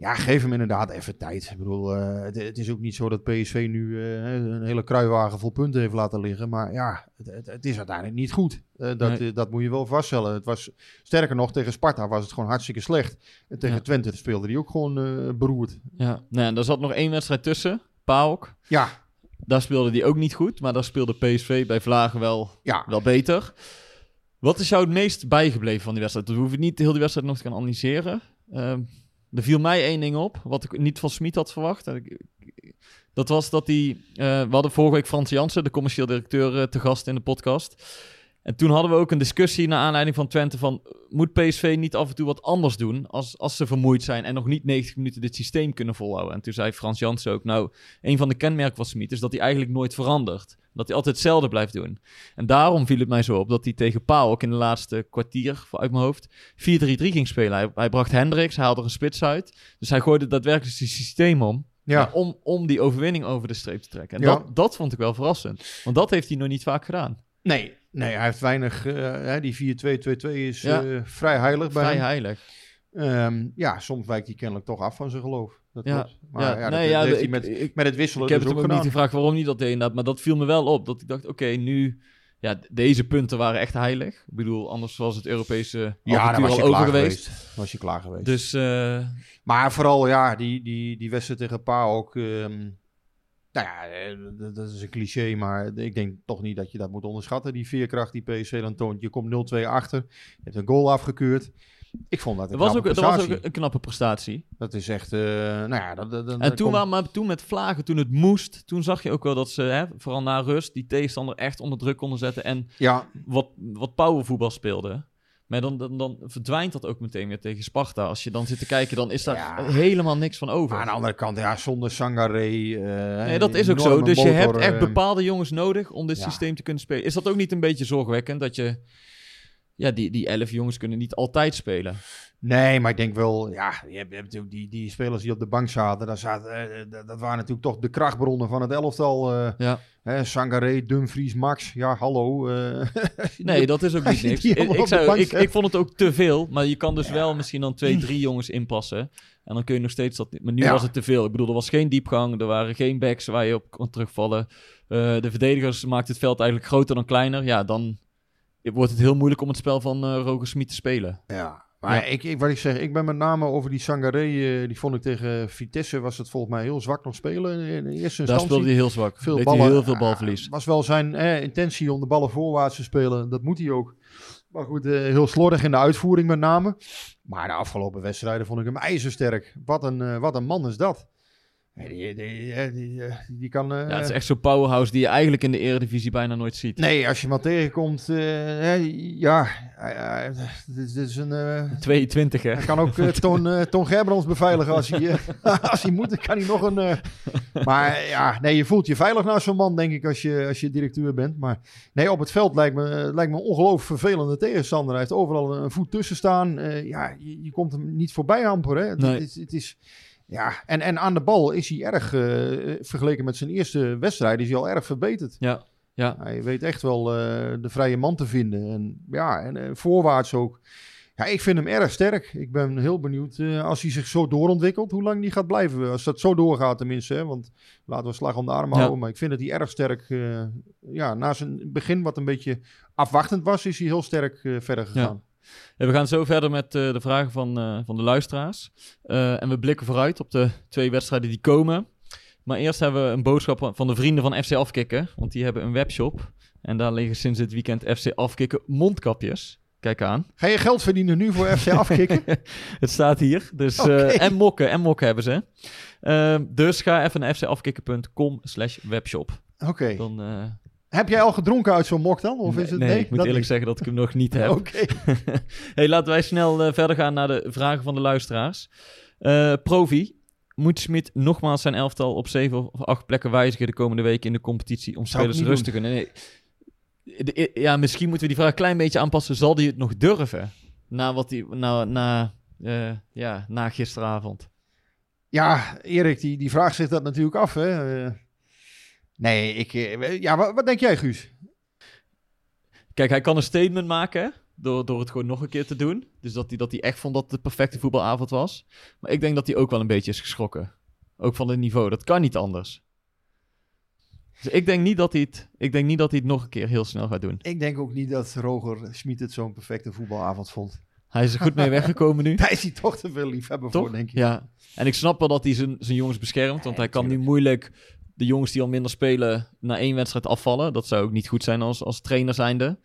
Ja, geef hem inderdaad even tijd. Ik bedoel, eh, het, het is ook niet zo dat PSV nu eh, een hele kruiwagen vol punten heeft laten liggen. Maar ja, het, het, het is uiteindelijk niet goed. Eh, dat, Nee. dat moet je wel vaststellen. Het was, sterker nog, tegen Sparta was het gewoon hartstikke slecht. En tegen Ja. Twente speelde hij ook gewoon beroerd. Ja, nou, daar zat nog één wedstrijd tussen. PAOK. Ja, Daar speelde hij ook niet goed, maar daar speelde PSV bij Vlagen wel, ja. wel beter. Wat is jou het meest bijgebleven van die wedstrijd? We hoeven niet heel die wedstrijd nog te gaan analyseren. Er viel mij één ding op, wat ik niet van Smit had verwacht. Dat was dat hij... eh, we hadden vorige week Frans Jansen, de commercieel directeur, eh, te gast in de podcast. En toen hadden we ook een discussie naar aanleiding van Twente van... moet PSV niet af en toe wat anders doen als, als ze vermoeid zijn... en nog niet 90 minuten dit systeem kunnen volhouden? En toen zei Frans Jansen ook... nou, een van de kenmerken van Smit is dat hij eigenlijk nooit verandert. Dat hij altijd hetzelfde blijft doen. En daarom viel het mij zo op dat hij tegen Paal ook in de laatste kwartier, uit mijn hoofd, 4-3-3 ging spelen. Hij, hij bracht Hendricks, hij haalde er een spits uit. Dus hij gooide daadwerkelijk zijn systeem om. Ja. Om, om die overwinning over de streep te trekken. En Ja. dat, dat vond ik wel verrassend. Want dat heeft hij nog niet vaak gedaan. Nee, nee, hij heeft weinig. eh, die 4-2-2-2 is Ja. eh, vrij heilig bij Vrij hem. heilig. Ehm, ja, soms wijkt hij kennelijk toch af van zijn geloof. Dat Ja. klopt. Maar Ja, ja, nee, dat, ja, ik- met, ik- met het wisselen Ik heb dus het ook niet gevraagd waarom niet dat deed inderdaad. Maar dat viel me wel op. Dat ik dacht, oké, nu... Ja, deze punten waren echt heilig. Ik bedoel, anders was het Europese Ja, was je al over klaar geweest. geweest. Was je klaar geweest. Dus eh, Maar vooral, ja, die, die, die wedstrijd tegen Pa ook. ehm, nou ja, eh, dat- dat is een cliché, maar ik denk toch niet dat je dat moet onderschatten. Die veerkracht die PSV dan toont. Je komt 0-2 achter. Je hebt een goal afgekeurd. Ik vond dat een was, ook, er was ook een knappe prestatie. Dat is echt, eh, nou ja. Dat, dat, dat- En dat toen, komt- maar toen met vlagen, toen het moest, toen zag je ook wel dat ze, hè, vooral na rust, die tegenstander echt onder druk konden zetten en Ja, wat, wat powervoetbal speelden. Maar dan, dan, dan verdwijnt dat ook meteen weer tegen Sparta. Als je dan zit te kijken, dan is daar Ja. helemaal niks van over. maar aan de andere kant, ja, zonder Sangaré. eh, Nee, dat is ook zo. Dus je hebt echt eh, bepaalde jongens nodig om dit ja. systeem te kunnen spelen. Is dat ook niet een beetje zorgwekkend dat je... Ja, die, die elf jongens kunnen niet altijd spelen. Nee, maar ik denk wel, ja, je hebt, die, die spelers die op de bank zaten, daar zaten eh, dat, dat waren natuurlijk toch de krachtbronnen van het elftal. eh Ja. hè, Sangaré, Dumfries, Max, ja, hallo. eh, Nee, dat is ook niet niks. Ik, zou, vond het ook te veel. Maar je kan dus Ja. wel misschien dan twee, drie jongens inpassen. En dan kun je nog steeds dat... Maar nu Ja. was het te veel. Ik bedoel, er was geen diepgang. Er waren geen backs waar je op kon terugvallen. Eh, de verdedigers maakten het veld eigenlijk groter dan kleiner. Ja, dan wordt het heel moeilijk om het spel van Roger Smit te spelen. Ja, maar Ja. Ik, ik, wat ik zeg, ik ben met name over die Sangaré, eh, die vond ik tegen Vitesse, was het volgens mij heel zwak nog spelen in, in eerste Daar instantie. speelde hij heel zwak. veel Deed ballen. hij heel veel balverlies. was wel zijn eh, intentie om de ballen voorwaarts te spelen. Dat moet hij ook. Maar goed, heel slordig in de uitvoering met name. Maar de afgelopen wedstrijden vond ik hem ijzersterk. Wat een, wat een man is dat. Eh, Die, die, eh, die, eh, die kan... eh, Ja, het is echt zo'n powerhouse die je eigenlijk in de eredivisie bijna nooit ziet. Nee, als je hem al tegenkomt, eh, hè, ja, eh, eh, dit, is een... eh, 22, hè? hij kan ook eh, Toon, eh, Toon Gerbrands beveiligen als hij, eh, als hij moet. Dan kan hij nog een... eh, maar ja, nee, je voelt je veilig naast zo'n man, denk ik, als je, als je directeur bent. Maar nee, op het veld lijkt me, lijkt me ongelooflijk vervelende tegenstander. Hij heeft overal een voet tussen staan. Eh, ja, je, je komt hem niet voorbij hamperen. Het, Nee. Het is ja, en, en aan de bal is hij erg, eh, vergeleken met zijn eerste wedstrijd, is hij al erg verbeterd. Ja, ja. Hij weet echt wel eh, de vrije man te vinden. En ja, en eh, voorwaarts ook. Ja, ik vind hem erg sterk. Ik ben heel benieuwd als hij zich zo doorontwikkelt, hoe lang die gaat blijven. Als dat zo doorgaat tenminste, hè, want laten we slag om de arm Ja. houden. Maar ik vind dat hij erg sterk, ja, na zijn begin wat een beetje afwachtend was, is hij heel sterk verder gegaan. Ja, we gaan zo verder met eh, de vragen van, eh, van de luisteraars. Eh, en we blikken vooruit op de twee wedstrijden die komen. Maar eerst hebben we een boodschap van de vrienden van FC Afkikken. Want die hebben een webshop. En daar liggen sinds dit weekend FC Afkikken mondkapjes. Kijk aan. Ga je geld verdienen nu voor FC afkicken? Het staat hier. Dus, eh, en mokken, en mokken hebben ze. Dus ga even naar fcafkikken.com slash webshop. Oké. Dan, eh, Heb jij al gedronken uit zo'n mok dan? Of nee, is het, nee, ik moet eerlijk niet? zeggen dat ik hem nog niet heb. Oké. hey, laten wij snel eh, verder gaan naar de vragen van de luisteraars. Eh, Provi, moet Smit nogmaals zijn elftal op zeven of acht plekken wijzigen de komende weken in de competitie om spelers niet rust te gunnen? Nee. De- ja, misschien moeten we die vraag een klein beetje aanpassen. Zal hij het nog durven? Na, wat die, na, na, eh, ja, na gisteravond. Ja, Erik, die, die vraagt zich dat natuurlijk af. Hè? Nee, ik... eh, ja, wat, wat denk jij, Guus? Kijk, hij kan een statement maken. Door, door het gewoon nog een keer te doen. Dus dat hij, dat hij echt vond dat het de perfecte voetbalavond was. Maar ik denk dat hij ook wel een beetje is geschrokken. Ook van het niveau. Dat kan niet anders. Dus ik denk niet dat hij het, ik denk niet dat hij het nog een keer heel snel gaat doen. Ik denk ook niet dat Roger Smit het zo'n perfecte voetbalavond vond. Hij is er goed mee weggekomen nu. Daar is hij toch te veel liefhebber Toch? voor, denk ik. Ja. En ik snap wel dat hij zijn, zijn jongens beschermt. Want Ja, hij kan nu moeilijk de jongens die al minder spelen na één wedstrijd afvallen. Dat zou ook niet goed zijn als, als trainer zijnde.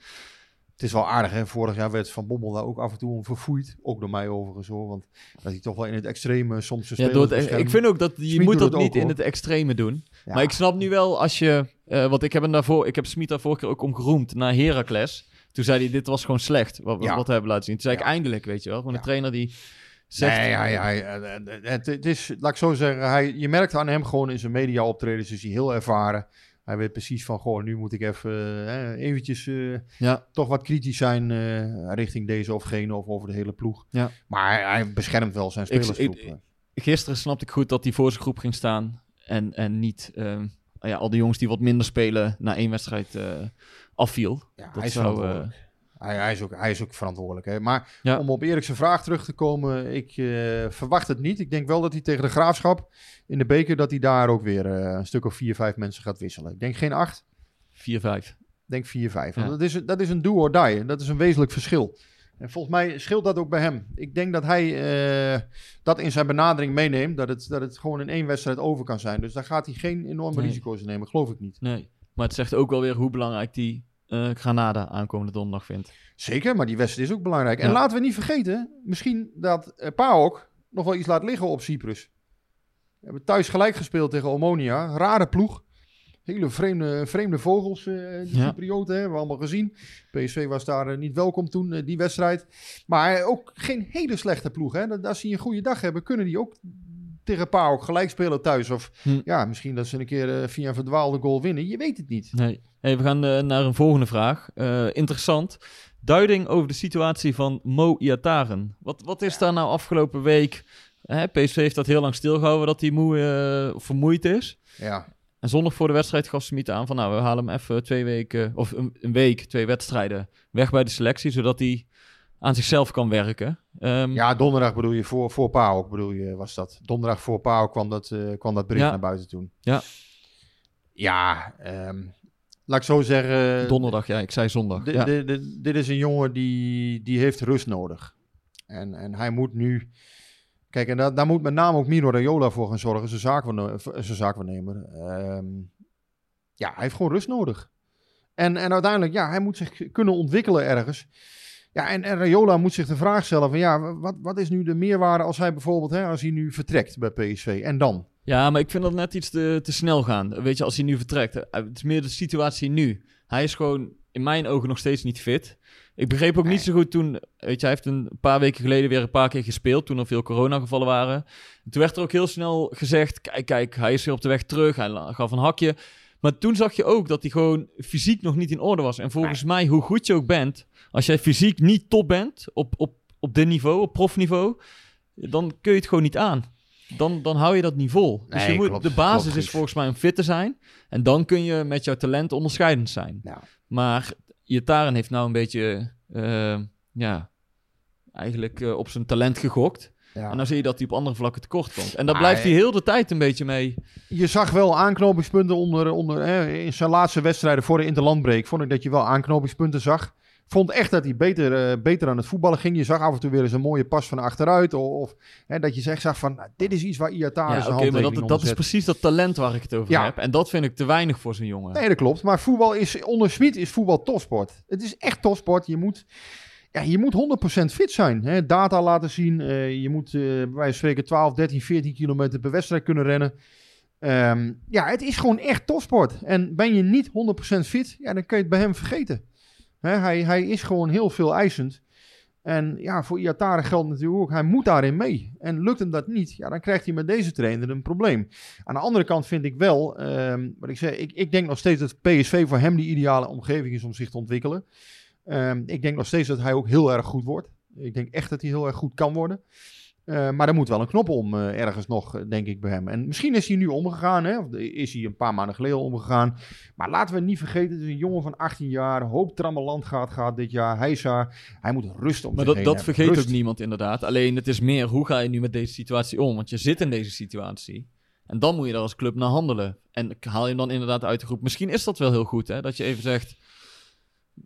Het is wel aardig, hè. Vorig jaar werd Van Bommel daar ook af en toe om verfoeid. Ook door mij overigens, hoor. Want dat hij toch wel in het extreme soms Ja, door het- beschermt. ik vind ook dat je Smit moet dat niet ook, in het extreme doen. Ja. Maar ik snap nu wel als je... eh, want ik heb hem daarvoor... Ik heb Smit daar vorige keer ook om geroemd naar Heracles. Toen zei hij, dit was gewoon slecht. Wat, Ja. wat we hebben laten zien. Toen zei ik eindelijk, weet je wel. Gewoon een trainer die zegt... Nee, hij, hij, eh, eh, het, het is, laat ik zo zeggen, hij, je merkt aan hem gewoon in zijn media optredens, is hij heel ervaren. Hij weet precies van, goh, nu moet ik even eh, eventjes eh, Ja, toch wat kritisch zijn eh, richting deze of gene of over de hele ploeg. Ja. Maar hij, hij beschermt wel zijn spelersgroep. ik- gisteren snapte ik goed dat hij voor zijn groep ging staan. En, en niet ehm, ja, al die jongens die wat minder spelen na één wedstrijd afviel. ja, dat hij zou. Hij, hij, is ook, hij is ook verantwoordelijk. Hè? Maar Ja. om op Erik's vraag terug te komen, ik eh, verwacht het niet. Ik denk wel dat hij tegen de Graafschap in de beker, dat hij daar ook weer eh, een stuk of vier, vijf mensen gaat wisselen. Ik denk geen acht, 4-5. ik denk vier, vijf. Ja. Dat, is, een- dat is een do or die. en Dat is een wezenlijk verschil. En volgens mij scheelt dat ook bij hem. Ik denk dat hij eh, dat in zijn benadering meeneemt, dat het, dat het gewoon in één wedstrijd over kan zijn. Dus daar gaat hij geen enorme Nee. risico's in nemen, geloof ik niet. Nee, maar het zegt ook wel weer hoe belangrijk die eh, Granada aankomende donderdag vindt. Zeker, maar die wedstrijd is ook belangrijk. En laten we niet vergeten, misschien dat eh, PAOK nog wel iets laat liggen op Cyprus. We hebben thuis gelijk gespeeld tegen Omonia. Rare ploeg. Hele vreemde, vreemde vogels, eh die Ja. Cyprioten, hebben we allemaal gezien. PSV was daar niet welkom toen, die wedstrijd. Maar ook geen hele slechte ploeg. Hè? Dat- Als die een goede dag hebben, kunnen die ook tegen PAOK gelijk spelen thuis. Of Hm. ja, misschien dat ze een keer via een verdwaalde goal winnen. Je weet het niet. Nee. Hey, we gaan eh, naar een volgende vraag. Eh, interessant. Duiding over de situatie van Mo Iataren. Wat, wat is daar nou afgelopen week? Hè, PSV heeft dat heel lang stilgehouden dat hij moe, eh, vermoeid is. Ja, En zondag voor de wedstrijd gaf Smit aan van... nou, we halen hem even twee weken... of een, een week, twee wedstrijden weg bij de selectie... zodat hij aan zichzelf kan werken. Ehm, Ja, donderdag bedoel je, voor, voor PAOK bedoel je, was dat. Donderdag voor PAOK kwam dat, kwam dat bericht Ja. naar buiten toen. Ja. Ja, ehm, laat ik zo zeggen. Donderdag, ja, ik zei zondag. Ja. dit is een jongen die, die heeft rust nodig. En, en hij moet nu... Kijk, en daar, daar moet met name ook Miro Raiola voor gaan zorgen, zijn zaakwaarne- zijn zaakwaarnemer. Ehm, ja, hij heeft gewoon rust nodig. En, en uiteindelijk, ja, hij moet zich kunnen ontwikkelen ergens. Ja, en, en Raiola moet zich de vraag stellen van, ja, wat, wat is nu de meerwaarde als hij bijvoorbeeld, hè, als hij nu vertrekt bij PSV? En dan? Ja, maar ik vind dat net iets te, te snel gaan. Weet je, als hij nu vertrekt. eh, Het is meer de situatie nu. Hij is gewoon in mijn ogen nog steeds niet fit. Ik begreep ook niet zo goed toen... Weet je, hij heeft een paar weken geleden weer een paar keer gespeeld... toen er veel coronagevallen waren. En toen werd er ook heel snel gezegd... Kijk, kijk, hij is weer op de weg terug. Hij gaf een hakje. Maar toen zag je ook dat hij gewoon fysiek nog niet in orde was. En volgens mij, hoe goed je ook bent... als jij fysiek niet top bent op, op, op dit niveau, op profniveau... dan kun je het gewoon niet aan. Dan, dan hou je dat niet vol. dus je moet, klopt, de basis klopt, is volgens mij om fit te zijn. En dan kun je met jouw talent onderscheidend zijn. Ja. Maar Iataren heeft nou een beetje... eh, ja, eigenlijk eh, op zijn talent gegokt. Ja. En dan zie je dat hij op andere vlakken tekort komt. En daar Maar blijft hij heel de tijd een beetje mee. Je zag wel aanknopingspunten onder, onder, hè, in zijn laatste wedstrijden voor de interlandbreak. Vond ik dat je wel aanknopingspunten zag. Vond echt dat hij beter, eh, beter aan het voetballen ging. Je zag af en toe weer eens een mooie pas van achteruit. Of, of hè, dat je echt zag van, nou, dit is iets waar Iataren Ja, zijn oké, maar dat, dat is precies dat talent waar ik het over Ja. heb. En dat vind ik te weinig voor zo'n jongen. Nee, dat klopt. Maar voetbal is, onder Smit is voetbal topsport. Het is echt topsport. Je moet, ja, je moet 100% fit zijn. Hè? Data laten zien. eh, je moet eh, bij wijze van spreken 12, 13, 14 kilometer per wedstrijd kunnen rennen. Ehm, ja, het is gewoon echt topsport. En ben je niet 100% fit, ja, dan kun je het bij hem vergeten. Hij, is gewoon heel veel eisend. En ja, voor Iatare geldt natuurlijk ook, hij moet daarin mee. En lukt hem dat niet, ja, dan krijgt hij met deze trainer een probleem. Aan de andere kant vind ik wel, ehm, wat ik zeg, ik, ik denk nog steeds dat PSV voor hem de ideale omgeving is om zich te ontwikkelen. Ehm, ik denk nog steeds dat hij ook heel erg goed wordt. Ik denk echt dat hij heel erg goed kan worden. Eh, maar er moet wel een knop om eh, ergens nog, eh, denk ik, bij hem. En misschien is hij nu omgegaan, hè? of is hij een paar maanden geleden omgegaan. Maar laten we niet vergeten, het is een jongen van 18 jaar, hoop trammeland gaat, gaat dit jaar. Hij, is daar, hij moet rust om Maar dat, dat vergeet Rust. ook niemand inderdaad. Alleen het is meer, hoe ga je nu met deze situatie om? Want je zit in deze situatie. En dan moet je er als club naar handelen. En haal je hem dan inderdaad uit de groep. Misschien is dat wel heel goed, hè? Dat je even zegt,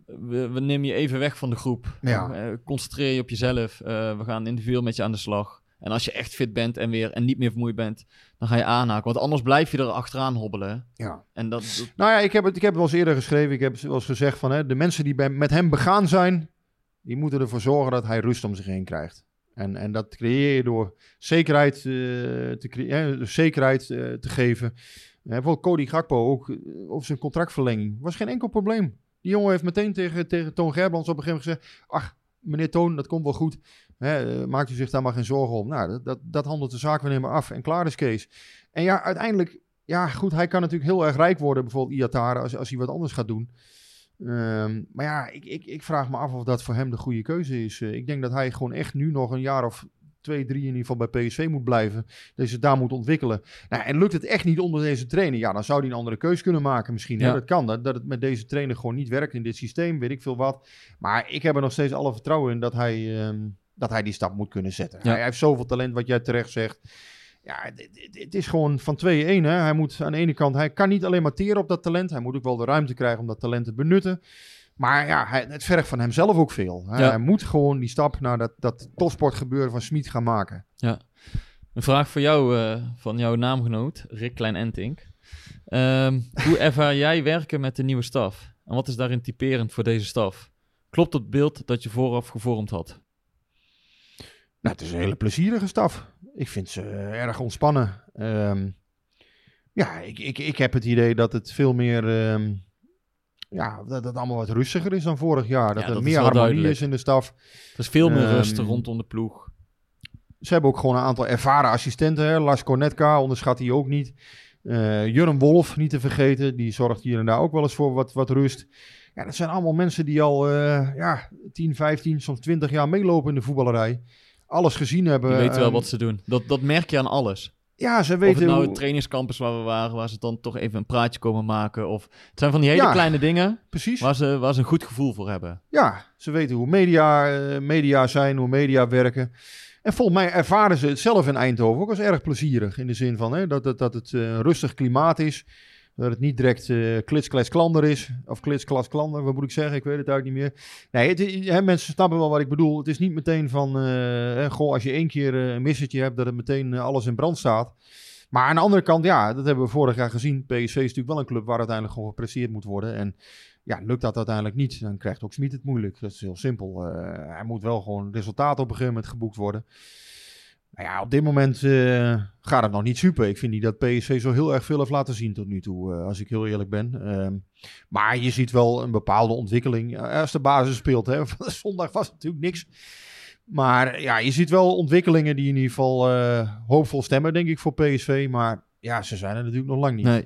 we, we nemen je even weg van de groep. Ja. Eh, concentreer je op jezelf. Eh, we gaan individueel met je aan de slag. En als je echt fit bent en, weer, en niet meer vermoeid bent, dan ga je aanhaken. Want anders blijf je er achteraan hobbelen. Ja. En dat, dat- Nou ja, ik heb, het, ik heb het wel eens eerder geschreven. Ik heb wel eens gezegd van hè, de mensen die bij, met hem begaan zijn, die moeten ervoor zorgen dat hij rust om zich heen krijgt. En, en dat creëer je door zekerheid, eh, te, cre- eh, door zekerheid te geven. Eh, bijvoorbeeld Cody Gakpo ook over zijn contractverlenging. Was geen enkel probleem. Die jongen heeft meteen tegen, tegen Toon Gerbrands op een gegeven moment gezegd... Ach, meneer Toon, dat komt wel goed. Eh, maakt u zich daar maar geen zorgen om. Nou, dat, dat, dat handelt de zaak weer maar af. En klaar is Kees. En ja, uiteindelijk ja, goed, hij kan natuurlijk heel erg rijk worden, bijvoorbeeld Iatare, als, als hij wat anders gaat doen. Ehm, maar ja, ik, ik, ik vraag me af of dat voor hem de goede keuze is. Eh, ik denk dat hij gewoon echt nu nog een jaar of twee, drie in ieder geval bij PSV moet blijven. Deze daar moet ontwikkelen. Nou, en lukt het echt niet onder deze trainer, ja, dan zou hij een andere keuze kunnen maken misschien. Hè? Ja. Dat kan, dat, dat het met deze trainer gewoon niet werkt in dit systeem, weet ik veel wat. Maar ik heb er nog steeds alle vertrouwen in dat hij, ehm, dat hij die stap moet kunnen zetten. Ja. Hij heeft zoveel talent, wat jij terecht zegt. Ja, het is gewoon van 2-1. Hè. Hij moet aan de ene kant, hij kan niet alleen maar teren op dat talent. Hij moet ook wel de ruimte krijgen om dat talent te benutten. Maar ja, hij, het vergt van hemzelf ook veel. Hij, Ja. hij moet gewoon die stap naar dat, dat topsportgebeuren van Smit gaan maken. Een vraag voor jou, eh, van jouw naamgenoot, Rick Klein-Entink. Ehm, hoe ervaar jij werken met de nieuwe staf? En wat is daarin typerend voor deze staf? Klopt het beeld dat je vooraf gevormd had? Nou, het is een hele plezierige staf. Ik vind ze eh, erg ontspannen. Ehm, ja, ik, ik, ik heb het idee dat het veel meer... ehm, ja, dat het allemaal wat rustiger is dan vorig jaar. Dat Ja, er dat meer harmonie duidelijk. is in de staf. Er is veel meer Ehm, rust rondom de ploeg. Ze hebben ook gewoon een aantal ervaren assistenten. Hè. Lars Cornetka onderschat hij ook niet. Eh Jurgen Wolf, niet te vergeten. Die zorgt hier en daar ook wel eens voor wat, wat rust. Ja, dat zijn allemaal mensen die al eh, ja, 10, 15, soms 20 jaar meelopen in de voetballerij. Alles gezien hebben. Die weten wel wat ze doen. Dat, dat merk je aan alles. Ja, ze Of weten het nou hoe- het trainingscampus waar we waren, waar ze dan toch even een praatje komen maken. Of het zijn van die hele Ja. kleine dingen Precies. waar ze, waar ze een goed gevoel voor hebben. Ja, ze weten hoe media, eh, media zijn, hoe media werken. En volgens mij ervaren ze het zelf in Eindhoven ook als erg plezierig. In de zin van hè, dat, dat, dat het eh, een rustig klimaat is. Dat het niet direct eh klits, klander is. Of klits, klas, klander, wat moet ik zeggen? Ik weet het eigenlijk niet meer. Nee, mensen snappen wel wat ik bedoel. Het is niet meteen van, eh, goh, als je één keer eh, een missetje hebt, dat het meteen alles in brand staat. Maar aan de andere kant, ja, dat hebben we vorig jaar gezien. PSV is natuurlijk wel een club waar uiteindelijk gewoon gepresteerd moet worden. En ja, lukt dat uiteindelijk niet, dan krijgt ook Smit het moeilijk. Dat is heel simpel. Hij moet wel gewoon resultaat op een gegeven moment geboekt worden. Nou ja, op dit moment eh, gaat het nog niet super. Ik vind niet dat PSV zo heel erg veel heeft laten zien tot nu toe, eh, als ik heel eerlijk ben. Ehm, maar je ziet wel een bepaalde ontwikkeling. Eh, Als de basis speelt, hè. zondag was natuurlijk niks. Maar ja, je ziet wel ontwikkelingen die in ieder geval hoopvol stemmen, denk ik, voor PSV. Maar ja, ze zijn er natuurlijk nog lang niet. Nee.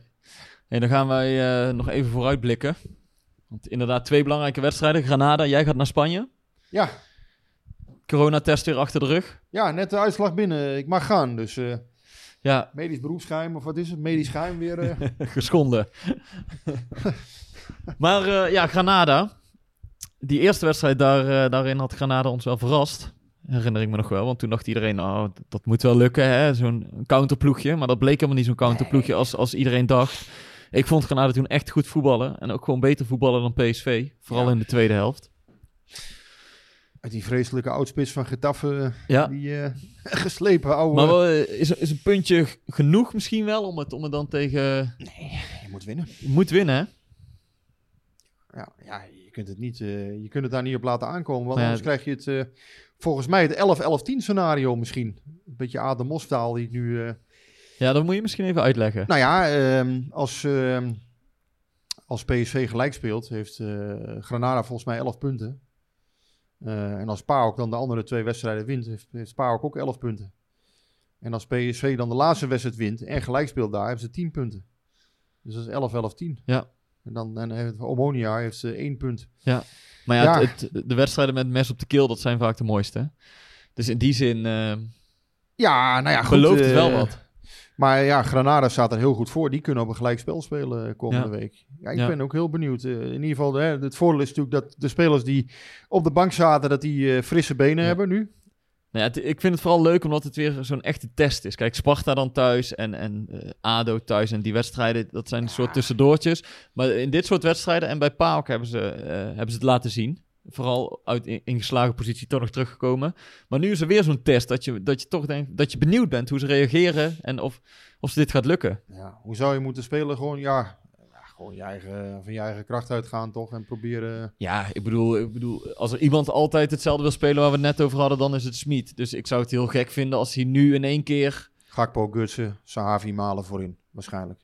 Hey, dan gaan wij nog even vooruitblikken. Want inderdaad, twee belangrijke wedstrijden. Granada, jij gaat naar Spanje. Ja, Coronatest weer achter de rug. ja, net de uitslag binnen. Ik mag gaan, dus... eh, Ja, Medisch beroepsgeheim of wat is het? Medisch geheim weer. eh. geschonden. maar eh, ja, Granada. Die eerste wedstrijd, daar, daarin had Granada ons wel verrast. Herinner ik me nog wel. Want toen dacht iedereen, nou, dat, dat moet wel lukken. hè, Zo'n counterploegje. Maar dat bleek helemaal niet zo'n counterploegje als, als iedereen dacht. Ik vond Granada toen echt goed voetballen. En ook gewoon beter voetballen dan PSV. Vooral Ja. in de tweede helft. Uit die vreselijke oudspits van Getafe. Ja. Die eh, geslepen oude. Maar wel, eh, is, is een puntje genoeg misschien wel om het, om het dan tegen... Je moet winnen. Je moet winnen, hè? Ja, ja je, kunt het niet, eh, je kunt het daar niet op laten aankomen. Want ja, anders krijg je het, volgens mij het 11-11-10 scenario misschien. Een beetje Adem Mostaal die ik nu... Ja, dat moet je misschien even uitleggen. Nou ja, ehm, als, ehm, als PSV gelijk speelt, heeft Granada volgens mij 11 punten. Eh, en als PAOK dan de andere twee wedstrijden wint, heeft, heeft PAOK ook 11 punten. En als PSV dan de laatste wedstrijd wint en gelijk speelt daar, hebben ze 10 punten. Dus dat is 11, 11, 10. Ja. En dan en heeft Omonia heeft ze 1 punt. Maar ja, Ja. Het, het- de wedstrijden met mes op de keel, dat zijn vaak de mooiste. hè? Dus in die zin, eh, Ja, nou ja, goed. Belooft het eh, wel wat. Maar ja, Granada staat er heel goed voor. Die kunnen op een gelijkspel spelen eh, komende Ja. week. Ja, ik Ja. ben ook heel benieuwd. Eh, in ieder geval, hè, het voordeel is natuurlijk dat de spelers die op de bank zaten, dat die eh, frisse benen Ja. hebben nu. Nou het- ik vind het vooral leuk omdat het weer zo'n echte test is. Kijk, Sparta dan thuis en, en ADO thuis en die wedstrijden, dat zijn een soort tussendoortjes. Maar in dit soort wedstrijden en bij PAOK hebben ze, hebben ze het laten zien. Vooral uit in- ingeslagen positie toch nog teruggekomen. Maar nu is er weer zo'n test dat je, dat je toch denkt dat je benieuwd bent hoe ze reageren en of, of ze dit gaat lukken. Ja, hoe zou je moeten spelen? Gewoon, ja, gewoon je eigen, van je eigen kracht uitgaan toch? En proberen... Ja, ik bedoel, ik bedoel, als er iemand altijd hetzelfde wil spelen waar we het net over hadden, dan is het Smit. Dus ik zou het heel gek vinden als hij nu in één keer... Gakpo, Gutsen, Sahavi malen voorin, waarschijnlijk.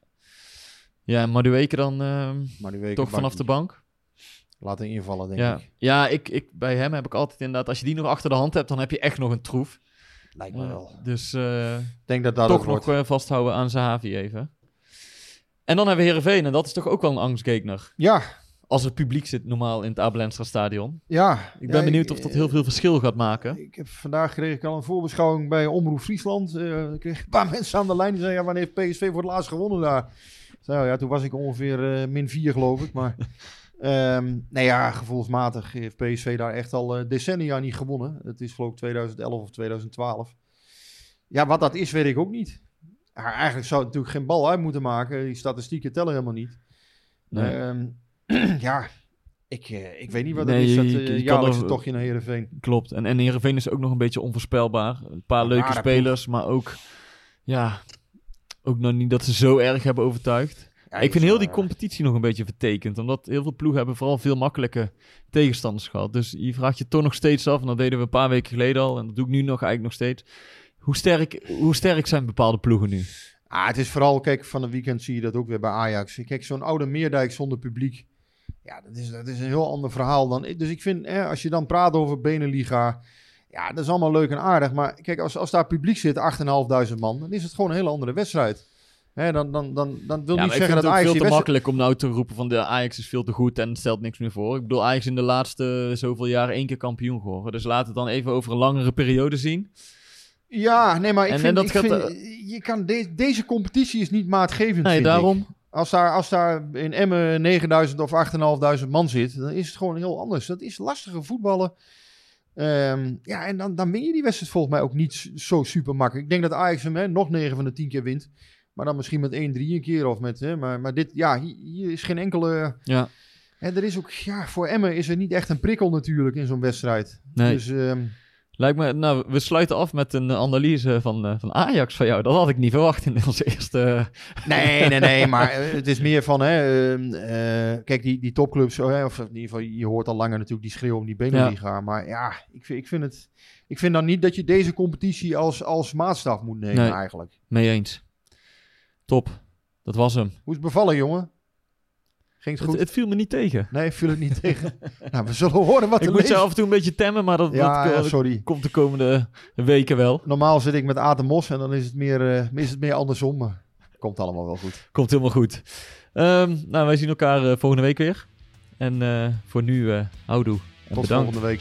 Ja, en Madueke dan Maar die weken toch vanaf de bank. Laten invallen, denk Ja, ik. ja ik, ik, bij hem heb ik altijd inderdaad, als je die nog achter de hand hebt, dan heb je echt nog een troef. Lijkt me Eh, wel. dus eh, Ik denk dat dat toch het nog wordt. eh, vasthouden aan Zahavi even. En dan hebben we Heerenveen en dat is toch ook wel een angstgekner. Ja, Als er publiek zit normaal in het Abelenstra stadion. ja. Ik ben Ja, benieuwd of dat heel veel verschil gaat maken. Ik heb, vandaag kreeg ik al een voorbeschouwing bij Omroep Friesland. Ik kreeg een paar mensen aan de lijn die zeiden, ja, wanneer heeft PSV voor het laatst gewonnen daar? Oh ja, toen was ik ongeveer min 4 geloof ik. Maar ehm nee ja, gevoelsmatig heeft PSV daar echt al eh, decennia niet gewonnen. Het is geloof ik 2011 of 2012. Ja, wat dat is, weet ik ook niet. Ja, eigenlijk zou het natuurlijk geen bal uit moeten maken. Die statistieken tellen helemaal niet. Nee. Ehm, ja, ik, eh, ik weet niet wat Nee, het is, dat je- uh, jaarlijkse er- tochtje naar Heerenveen. Klopt. En, en Heerenveen is ook nog een beetje onvoorspelbaar. Een paar leuke spelers, maar ook... Ja, ook nog niet dat ze zo erg hebben overtuigd. Ja, ik vind heel die competitie nog een beetje vertekend. Omdat heel veel ploegen hebben vooral veel makkelijke tegenstanders gehad. Dus je vraagt je toch nog steeds af. En dat deden we een paar weken geleden al. En dat doe ik nu nog eigenlijk nog steeds. Hoe sterk, hoe sterk zijn bepaalde ploegen nu? Ah, het is vooral, kijk, van het weekend zie je dat ook weer bij Ajax. Kijk, zo'n oude Meerdijk zonder publiek. Ja, dat is, dat is een heel ander verhaal dan. Dus ik vind, hè, als je dan praat over Beneliga. Ja, dat is allemaal leuk en aardig. Maar kijk, als, als daar publiek zit, 8.500 man, dan is het gewoon een hele andere wedstrijd. Hè, dan, dan, dan, dan wil Ja, niet zeggen dat het Ajax veel die te makkelijk om nou te roepen van de Ajax is veel te goed en het stelt niks meer voor. Ik bedoel, Ajax is in de laatste zoveel jaar één keer kampioen geworden. Dus laat het dan even over een langere periode zien. Ja, nee, maar ik En- vind, en dat ik vind eh, je kan de- deze competitie is niet maatgevend, Nee, ik. daarom. Als daar, als daar in Emmen 9000 of 8.500 man zit, dan is het gewoon heel anders. Dat is lastiger voetballen. Ehm, ja, en dan, dan win je die wedstrijd volgens mij ook niet zo super makkelijk. Ik denk dat Ajax hem hè, nog 9 van de 10 keer wint. Maar dan misschien met 1-3 een keer of met... Hè, maar, maar dit, ja, hier, is geen enkele... Ja. En er is ook, ja, voor Emmen is er niet echt een prikkel natuurlijk in zo'n wedstrijd. Nee. Dus ehm, Lijkt me, nou, we sluiten af met een eh, analyse van, eh, van Ajax van jou. Dat had ik niet verwacht in onze eerste. Nee, nee, nee, maar eh, het is meer van, hè, ehm, eh, kijk, die, die topclubs, hè, of in ieder geval, je hoort al langer natuurlijk die schreeuw om die Beneliga. Maar ja, ik vind, ik, vind het, ik vind dan niet dat je deze competitie als, als maatstaf moet nemen Nee. eigenlijk. Mee eens. Top. Dat was hem. Hoe is het bevallen, jongen? Ging het Het, goed? het viel me niet tegen. Nee, viel het niet tegen. nou, we zullen horen wat Ik er moet leest. af en toe een beetje temmen, maar dat, Ja, dat, ja, dat sorry. komt de komende weken wel. Normaal zit ik met Aten Mos en dan is het meer, eh, is het meer andersom. Maar komt allemaal wel goed. Komt helemaal goed. Ehm, nou, wij zien elkaar eh, volgende week weer. En eh, voor nu, eh houdoe. Tot bedankt. volgende week.